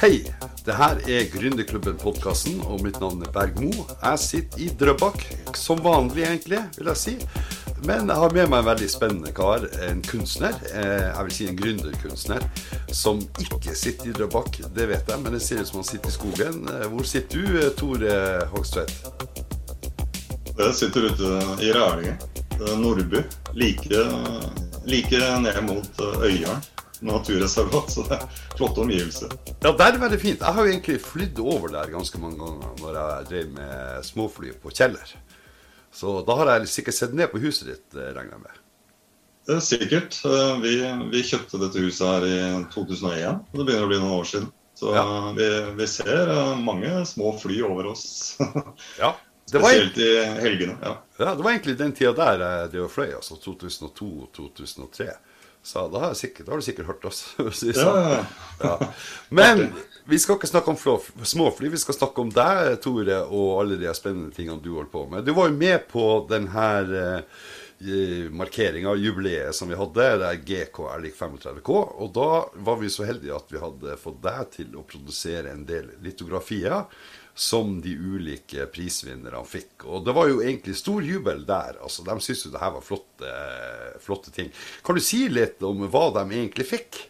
Hei, det her er Gründerklubben-podkasten, og mitt navn er Berg Mo. Jeg sitter i Drøbak, som vanlig egentlig, vil jeg si. Men jeg har med meg en veldig spennende kar, en kunstner. eh, Jeg vil si en gründerkunstner, som ikke sitter i Drøbak, det vet jeg, men det ser ut som han sitter i skogen. Eh, Hvor sitter du, eh, Tore Hogstvedt? Jeg sitter ute i Rælingen, Nordby. Like, like ned mot Øyeren naturreservat. Så det er flotte omgivelser. Ja, der er veldig fint. Jeg har jo egentlig flydd over der ganske mange ganger når jeg drev med småfly på Kjeller. Så da har jeg sikkert sett ned på huset ditt, eh, regner jeg med. Det er sikkert. Eh, Vi, vi kjøpte dette huset her i 2001. og Det begynner å bli noen år siden. Så Ja. vi, vi ser eh, mange små fly over oss. Ja, det var, Spesielt i helgene. ja. ja, det var egentlig den tida der jeg fløy, altså 2002-2003. Så da har, sikkert, da har du sikkert hørt oss. Ja, sånn. ja, ja. Men vi skal ikke snakke om småfly, vi skal snakke om deg, Tore, og alle de spennende tingene du holder på med. Du var jo med på denne eh, markeringa, jubileet som vi hadde, det er GKR lik 35K. Og da var vi så heldige at vi hadde fått deg til å produsere en del litografier som de ulike prisvinnerne fikk. Og det var jo egentlig stor jubel der. altså De syntes jo det her var flotte, flotte ting. Kan du si litt om hva de egentlig fikk?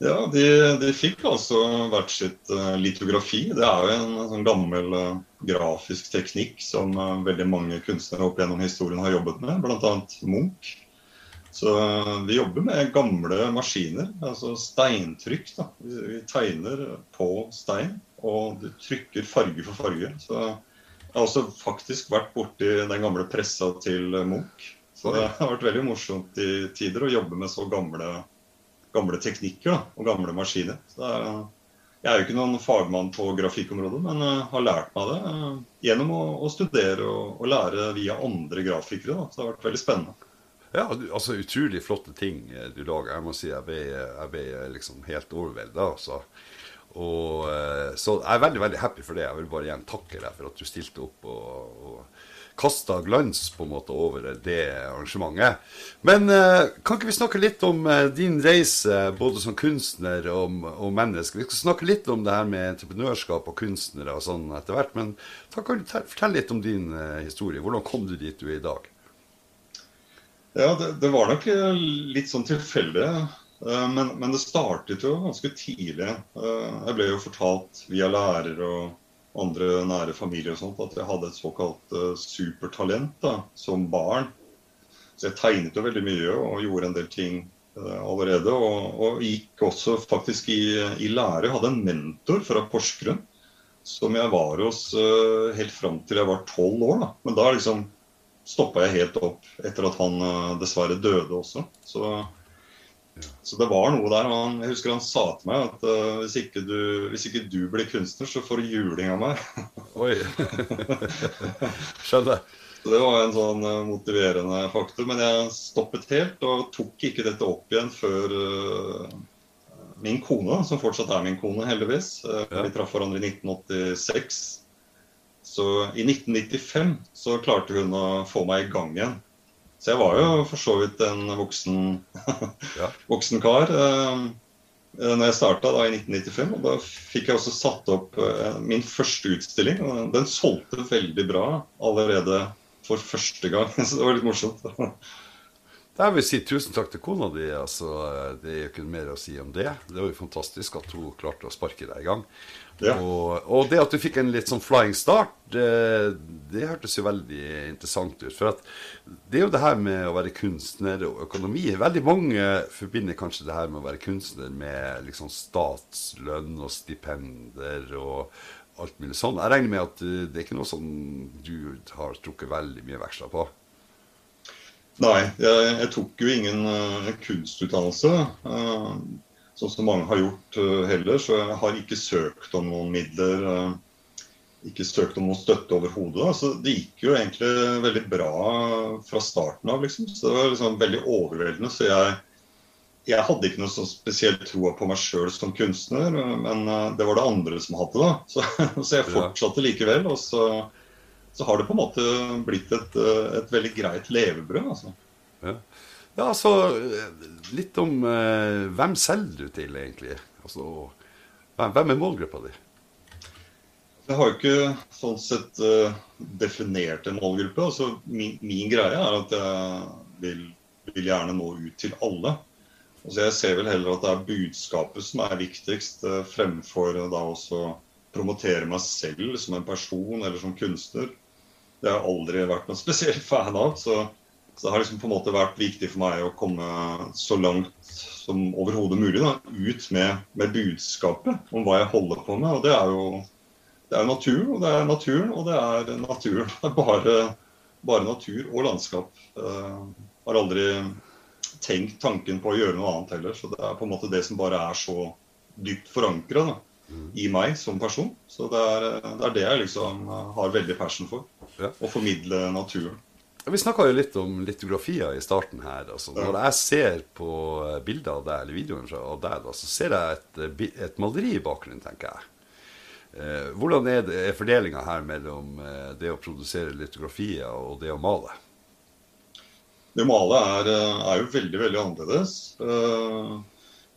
Ja, de, de fikk altså hvert sitt eh, litografi. Det er jo en sånn gammel eh, grafisk teknikk som eh, veldig mange kunstnere opp gjennom historien har jobbet med, bl.a. Munch. Så eh, vi jobber med gamle maskiner, altså steintrykk. da. Vi, tegner på stein, og du trykker farge for farge. Så jeg har også faktisk vært borti den gamle pressa til eh, Munch. Så det har vært veldig morsomt i tider å jobbe med så gamle gamle teknikker da, og gamle maskiner. Så det er, jeg er jo ikke noen fagmann på grafikkområdet, men uh, har lært meg det uh, gjennom å, å studere og, og, lære via andre grafikere. Da. Så det har vært veldig spennende. Ja, altså utrolig flotte ting eh, du lager. Jeg må si jeg ble, jeg ble liksom helt overvelda. Altså. Og, eh, så jeg er veldig veldig happy for det. Jeg vil bare igjen takke deg for at du stilte opp og, og kasta glans på en måte over det arrangementet. Men eh, kan ikke vi snakke litt om eh, din reise både som kunstner og, og menneske? Vi skal snakke litt om det her med entreprenørskap og kunstnere og sånn etter hvert. Men kan du fortelle litt om din eh, historie. Hvordan kom du dit du er i dag? Ja, det, det var nok litt sånn tilfeldig. Men, men, det startet jo ganske tidlig. Jeg ble jo fortalt via lærer og andre nære familier og sånt at jeg hadde et såkalt supertalent da, som barn. Så jeg tegnet jo veldig mye og gjorde en del ting allerede. Og, og gikk også faktisk i, i lære. Hadde en mentor fra Porsgrunn som jeg var hos helt fram til jeg var tolv år. Da. Men da liksom stoppa jeg helt opp etter at han dessverre døde også. Så, så det var noe der. Han, jeg husker han sa til meg at uh, hvis, ikke du, hvis, ikke du, blir kunstner, så får du juling av meg. Oi. Skjønner. Så Det var en sånn uh, motiverende faktor. Men jeg stoppet helt og tok ikke dette opp igjen før uh, min kone, som fortsatt er min kone, heldigvis. Ja. Vi traff hverandre i 1986. Så i 1995 så klarte hun å få meg i gang igjen. Så jeg var jo for så vidt en voksen, ja. voksen kar eh, når jeg starta i 1995. Og da fikk jeg også satt opp eh, min første utstilling. og Den solgte veldig bra allerede for første gang. Så det var litt morsomt. Jeg vil si tusen takk til kona di. Altså, det er jo ikke mer å si om det. Det var jo fantastisk at hun klarte å sparke deg i gang. Ja. Og, og, det at du fikk en litt sånn flying start, det, det, hørtes jo veldig interessant ut. For at det er jo det her med å være kunstner og økonomi. Veldig mange forbinder kanskje det her med å være kunstner med liksom statslønn og stipender og alt mulig sånn. Jeg regner med at det er ikke noe som du har trukket veldig mye veksler på? Nei, jeg, jeg, tok jo ingen uh, kunstutdannelse, uh, sånn som mange har gjort uh, heller. Så jeg har ikke søkt om noen midler, ikke søkt om noen støtte overhodet. Altså, det gikk jo egentlig veldig bra fra starten av, liksom. Så det var liksom veldig overveldende. Så jeg, jeg hadde ikke noe så spesielt tro på meg sjøl som kunstner, men det var det andre som hadde, da. Så, så jeg fortsatte likevel. og så så har det på en måte blitt et, et veldig greit levebrød. Altså. Ja. ja, altså litt om eh, hvem selger du til, egentlig? Altså, Hvem er målgruppa di? Jeg har jo ikke sånn sett uh, definert en målgruppe. Altså, min, min, greie er at jeg vil, vil, gjerne nå ut til alle. Altså, jeg ser vel heller at det er budskapet som er viktigst, uh, fremfor uh, da også promotere meg selv som en person eller som kunstner. Det har jeg aldri vært noen spesiell fan av. Så, så, det har liksom på en måte vært viktig for meg å komme så langt som overhodet mulig da, ut med, med budskapet om hva jeg holder på med. Og det er jo det er natur, og det er naturen, og det er naturen. Det er bare, bare natur og landskap. Jeg har aldri tenkt tanken på å gjøre noe annet heller. Så det er på en måte det som bare er så dypt forankra i meg som person. Så det er, det er, det jeg liksom har veldig passion for. Ja. Å formidle naturen. Vi snakka jo litt om litografier i starten her. Altså, når jeg ser på bilder av deg, eller videoen av deg, så ser jeg et, et maleri i bakgrunnen, tenker jeg. Eh, hvordan er, det, er fordelinga her mellom eh, det å produsere litografier og det å male? Det å male er, eh, er, jo veldig, veldig annerledes.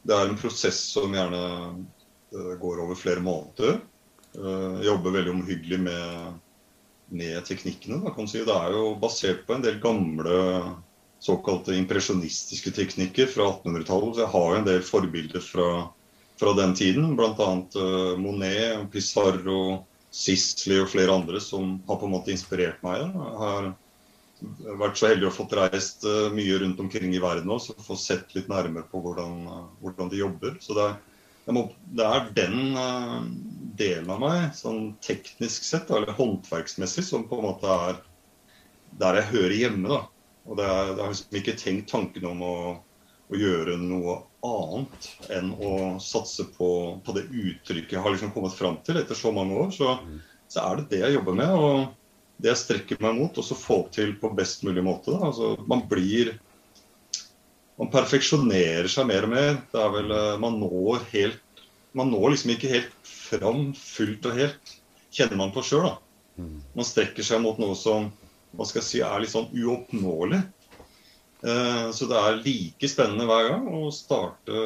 Det er en prosess som gjerne går over flere måneder. Jeg jobber veldig omhyggelig med, med teknikkene. Si. Det er jo basert på en del gamle såkalte impresjonistiske teknikker fra 1800-tallet. Så jeg har jo en del forbilder fra fra den tiden. Bl.a. Uh, Monet, Pissarro, Sisley og flere andre som har på en måte inspirert meg. Jeg har vært så heldig å fått reist uh, mye rundt omkring i verden også, og få sett litt nærmere på hvordan, uh, hvordan de jobber. Så det er, må, det er den delen av meg, sånn teknisk sett, eller håndverksmessig, som på en måte er der jeg hører hjemme. da. Og det er, jeg har liksom ikke tenkt tanken om å, å gjøre noe annet enn å satse på, på det uttrykket jeg har liksom kommet fram til etter så mange år. Så, så, er det det jeg jobber med, og det jeg strekker meg mot, og så få til på best mulig måte. Altså, man blir Man perfeksjonerer seg mer og mer. Det er vel eh, Man når helt Man når liksom ikke helt fram fullt og helt, kjenner man på sjøl. Mm. Man strekker seg mot noe som hva skal jeg si, er litt sånn uoppnåelig. Eh, så det er like spennende hver gang å starte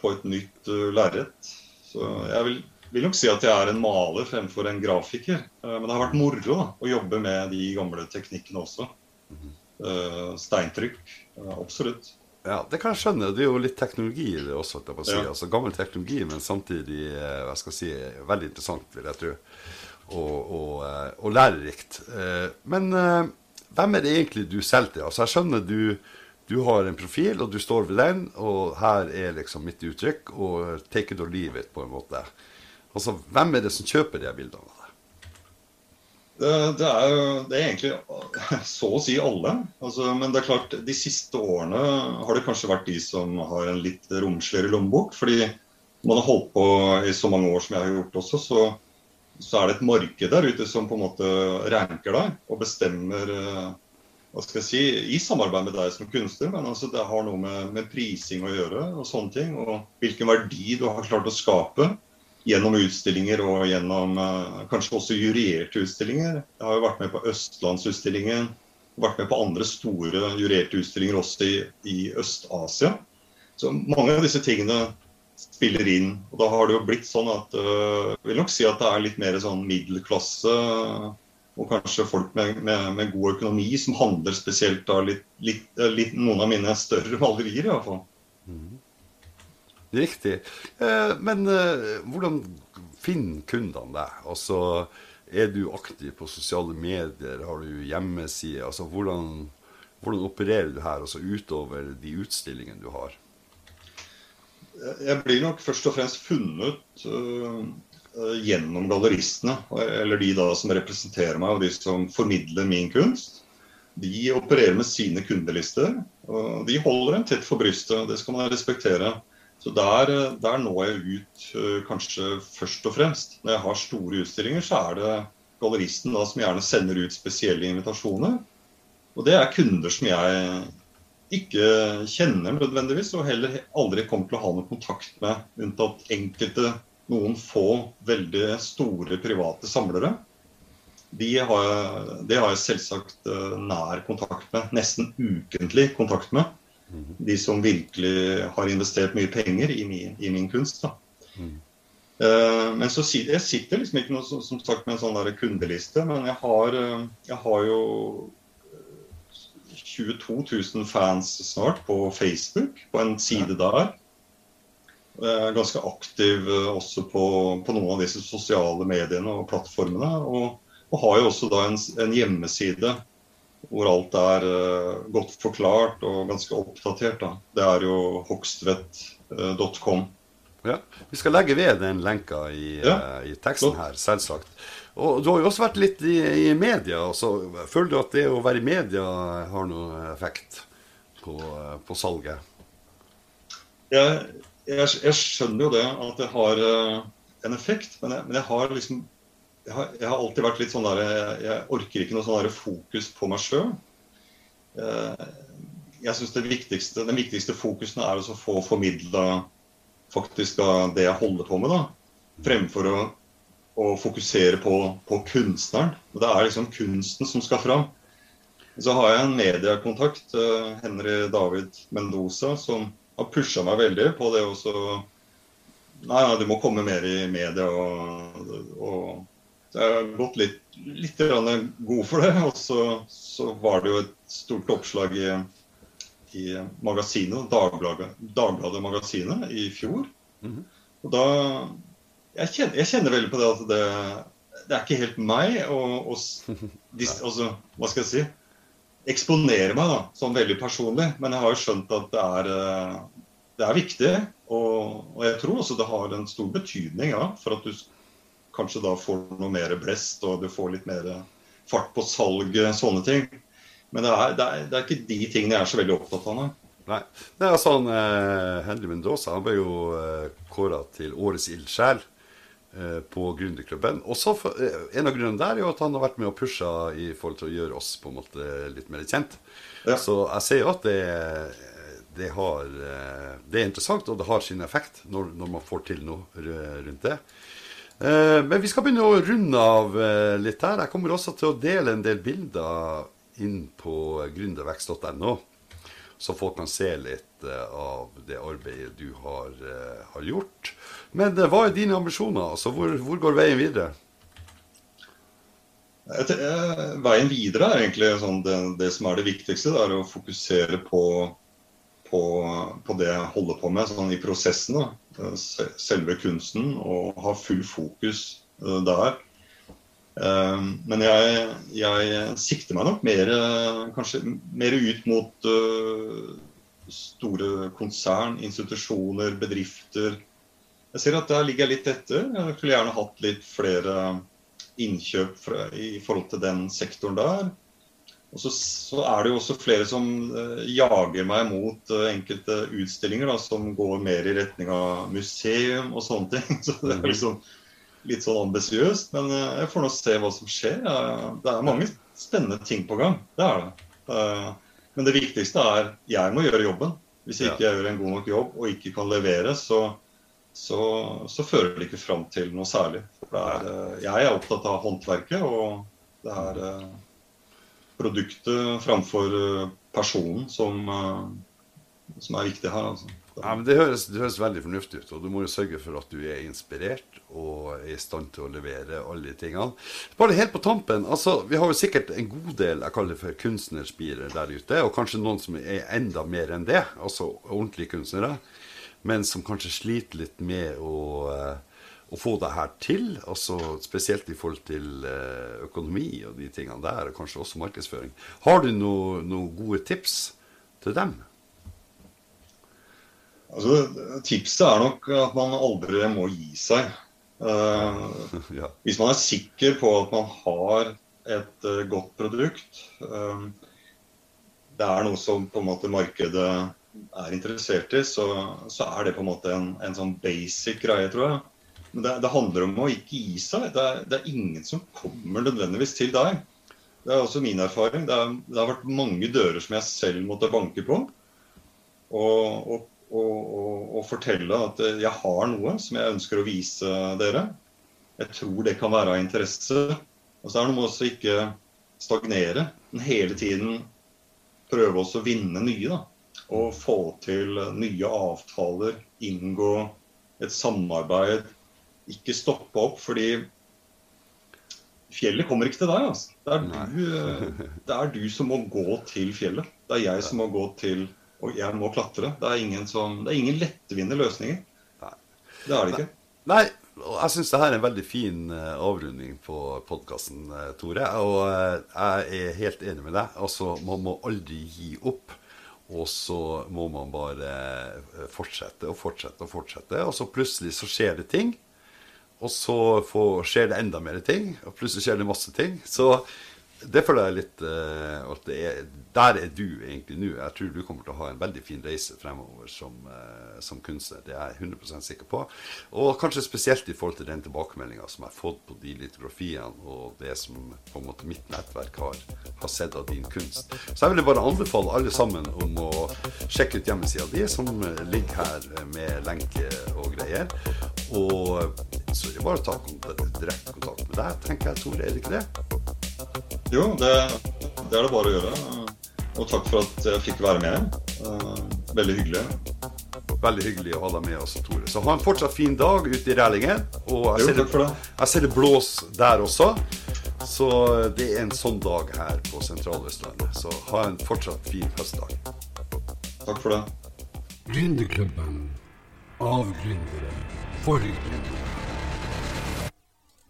på et nytt uh, lerret. Så jeg vil, vil, nok si at jeg er en maler fremfor en grafiker. Eh, men det har vært moro da, å jobbe med de gamle teknikkene også. Steintrykk. Absolutt. Ja, Det kan jeg skjønne. Det er jo litt teknologi i det også. Si. Ja. Altså Gammel teknologi, men samtidig jeg skal si, veldig interessant, vil jeg tro. Og, og, og lærerikt. Men hvem er det egentlig du selger til? Altså, jeg skjønner du, du har en profil, og du står ved den, og her er liksom mitt uttrykk, og take it or leave it, på en måte. Altså, hvem er det som kjøper de bildene av deg? Det, det, er jo det er egentlig så å si alle. Altså, men det er klart, de siste årene har det kanskje vært de som har en litt romsligere lommebok. Fordi man har holdt på i så mange år som jeg har gjort også, så så er det et marked der ute som på en måte ranker deg og bestemmer eh, hva skal jeg si, i samarbeid med deg som kunstner. Men altså det har noe med, med, prising å gjøre og sånne ting. Og hvilken verdi du har klart å skape gjennom utstillinger og gjennom uh, kanskje også jurerte utstillinger. Jeg har jo vært med på Østlandsutstillingen. Vært med på andre store jurerte utstillinger også i, i Øst-Asia. Så mange av disse tingene spiller inn. Og da har det jo blitt sånn at jeg vil nok si at det er litt mer sånn middelklasse og kanskje folk med, med, med god økonomi som handler spesielt av litt, litt, eh, litt, noen av mine større malerier, i hvert fall. Mm. Riktig. Eh, men eh, hvordan finner kundene deg? Altså, er du aktiv på sosiale medier? Har du hjemmeside? Altså, hvordan, hvordan opererer du her, altså utover de utstillingene du har? Jeg blir nok først og fremst funnet uh, gjennom galleristene. Eller de da som representerer meg, og de som formidler min kunst. De opererer med sine kundelister. og De holder en tett for brystet. Det skal man respektere. Så der, der når jeg ut uh, kanskje først og fremst. Når jeg har store utstillinger, så er det galleristen da som gjerne sender ut spesielle invitasjoner. Og det er kunder som jeg ikke kjenner nødvendigvis, og heller aldri kommer til å ha noe kontakt med, unntatt enkelte, noen få veldig store private samlere. De har, jeg, de har jeg selvsagt eh, nær kontakt med, nesten ukentlig kontakt med. De som virkelig har investert mye penger i min, i min kunst. Da. Uh, men så jeg sitter liksom ikke noe, som sagt med en sånn der kundeliste, men jeg har, eh, jeg har jo 22 000 fans snart på Facebook, på en side der. Jeg er ganske aktiv også på, på, noen av disse sosiale mediene og plattformene. Og, og har jo også da en, en hjemmeside hvor alt er uh, godt forklart og ganske oppdatert. Da. Det er jo hogstvedt.com. Ja, Vi skal legge ved den lenka i, ja. uh, i teksten her, selvsagt. Og Du har jo også vært litt i, i media. Så føler du at det å være i media har noen effekt på, på salget? Jeg, jeg, jeg, skjønner jo det, at det har en effekt. Men jeg, men jeg har liksom jeg har, jeg har, alltid vært litt sånn der Jeg, orker ikke noe sånn der fokus på meg sjøl. Eh, jeg syns den viktigste fokusen er å få formidla faktisk det jeg holder på med, da. Fremfor å, å fokusere på, på, kunstneren. Det er liksom kunsten som skal fram. Så har jeg en mediekontakt, eh, Henry David Mendoza, som har pusha meg veldig på det også. Nei, du må komme mer i media og, og så jeg har gått litt, litt god for det. Og så, så, var det jo et stort oppslag i, i magasinet, Dagbladet, Dagbladet Magasinet i fjor. Mm -hmm. Og da jeg kjenner, jeg kjenner, veldig på det at det, det er ikke helt meg å, altså, Hva skal jeg si? Eksponere meg da, sånn veldig personlig. Men jeg har jo skjønt at det er, det er viktig. Og, og, jeg tror også det har en stor betydning ja, for at du kanskje da får noe mer blest, og du får litt mer fart på salget, sånne ting. Men det er, det, er, det er, ikke de tingene jeg er så veldig opptatt av. Nei. Det er sånn eh, Henry Mendoza han ble jo eh, kåra til årets ildsjel eh, på Gründerklubben. Også for, eh, En av grunnene der er jo at han har vært med og pusha i forhold til å gjøre oss på en måte litt mer kjent. Ja. Så jeg ser jo at det, det, har, eh, det er interessant, og det har sin effekt når, når man får til noe rundt det. Eh, men vi skal begynne å runde av eh, litt her. Jeg kommer også til å dele en del bilder inn på gründervekst.no, så folk kan se litt eh, av det arbeidet du har, har gjort. Men hva er dine ambisjoner? Altså, hvor, hvor går veien videre? Veien videre er egentlig sånn det, det, som er det viktigste. Det er å fokusere på, på, på det jeg holder på med sånn i prosessen. Da. Eh, selve kunsten og ha full fokus eh, der. Eh, men jeg, jeg, sikter meg nok mer, kanskje mer ut mot store konsern, institusjoner, bedrifter. Jeg ser at der ligger jeg litt etter. Jeg skulle gjerne hatt litt flere innkjøp i forhold til den sektoren der. Og så, så, er det jo også flere som uh, jager meg mot uh, enkelte utstillinger da, som går mer i retning av museum og sånne ting. Så det er mhm. liksom litt sånn ambisiøst. Men uh, jeg får nå se hva som skjer. det er mange spennende ting på gang. Det er det. men det viktigste er jeg må gjøre jobben. Hvis ikke jeg gjør en god nok jobb og ikke kan levere, så, så, så fører det ikke fram til noe særlig. Er, jeg er opptatt av håndverket, og det er produktet framfor eh, personen som, eh, som er viktig her. altså. Ja, men det høres, det høres, veldig fornuftig ut. Og du må jo sørge for at du er inspirert og er i stand til å levere alle de tingene. Bare helt på tampen. altså, Vi har jo sikkert en god del jeg kaller det for kunstnerspirer der ute. Og kanskje noen som er enda mer enn det. Altså ordentlige kunstnere. Men som kanskje sliter litt med å uh, å få det her til, altså spesielt i forhold til eh, økonomi og de tingene der, og kanskje også markedsføring. Har du noen noe gode tips til dem? Altså, tipset er nok at man aldri må gi seg. Uh, ja. Hvis man er sikker på at man har et uh, godt produkt, um, det er noe som på en måte markedet er interessert i, så, så er det på en måte en, en sånn basic greie, tror jeg. Men det, det, handler om å ikke gi seg. Det er, det er, ingen som kommer nødvendigvis til deg. Det er også min erfaring. Det, er, det har vært mange dører som jeg selv måtte banke på. Og, og, og, og, fortelle at jeg har noe som jeg ønsker å vise dere. Jeg tror det kan være av interesse. Og så er det noe med å ikke stagnere, men hele tiden prøve også å vinne nye. da. Og få til nye avtaler, inngå et samarbeid ikke stoppe opp, fordi fjellet kommer ikke til deg. Altså. Det, er du, det er du som må gå til fjellet. Det er jeg som må gå til Og jeg må klatre. Det er ingen, som, det er ingen lettvinte løsninger. Det er det ikke. Nei, og jeg syns det her er en veldig fin uh, avrunding på podkasten, uh, Tore. Og jeg er helt enig med deg. Altså, man må aldri gi opp. Og så må man bare fortsette og fortsette og fortsette. Og så plutselig så skjer det ting. Og så får, skjer det enda mer ting. Og plutselig skjer det masse ting. Så det føler jeg litt uh, at er, Der er du egentlig nå. Jeg tror du kommer til å ha en veldig fin reise fremover som, uh, som kunstner. Det er jeg 100% sikker på. Og kanskje spesielt i forhold til den tilbakemeldinga som jeg har fått på de litografiene, og det som på en måte mitt nettverk har, har sett av din kunst. Så jeg vil bare anbefale alle sammen om å sjekke ut hjemmesida di, som ligger her med lenke og greier. Og så er det bare å ta direkte kontakt med deg, tenker jeg, Tore. Er det ikke det? Jo, det, det, er det bare å gjøre. Og takk for at jeg fikk være med. Eh, veldig hyggelig. Veldig hyggelig å ha deg med oss, Tore. Så ha en fortsatt fin dag ute i Rælingen. Og jeg, jo, ser takk for det. jeg ser det blås der også. Så det er en sånn dag her på Sentraløstlandet. Så ha en fortsatt fin høstdag. Takk for det. Gründerklubben av gründere for gründere.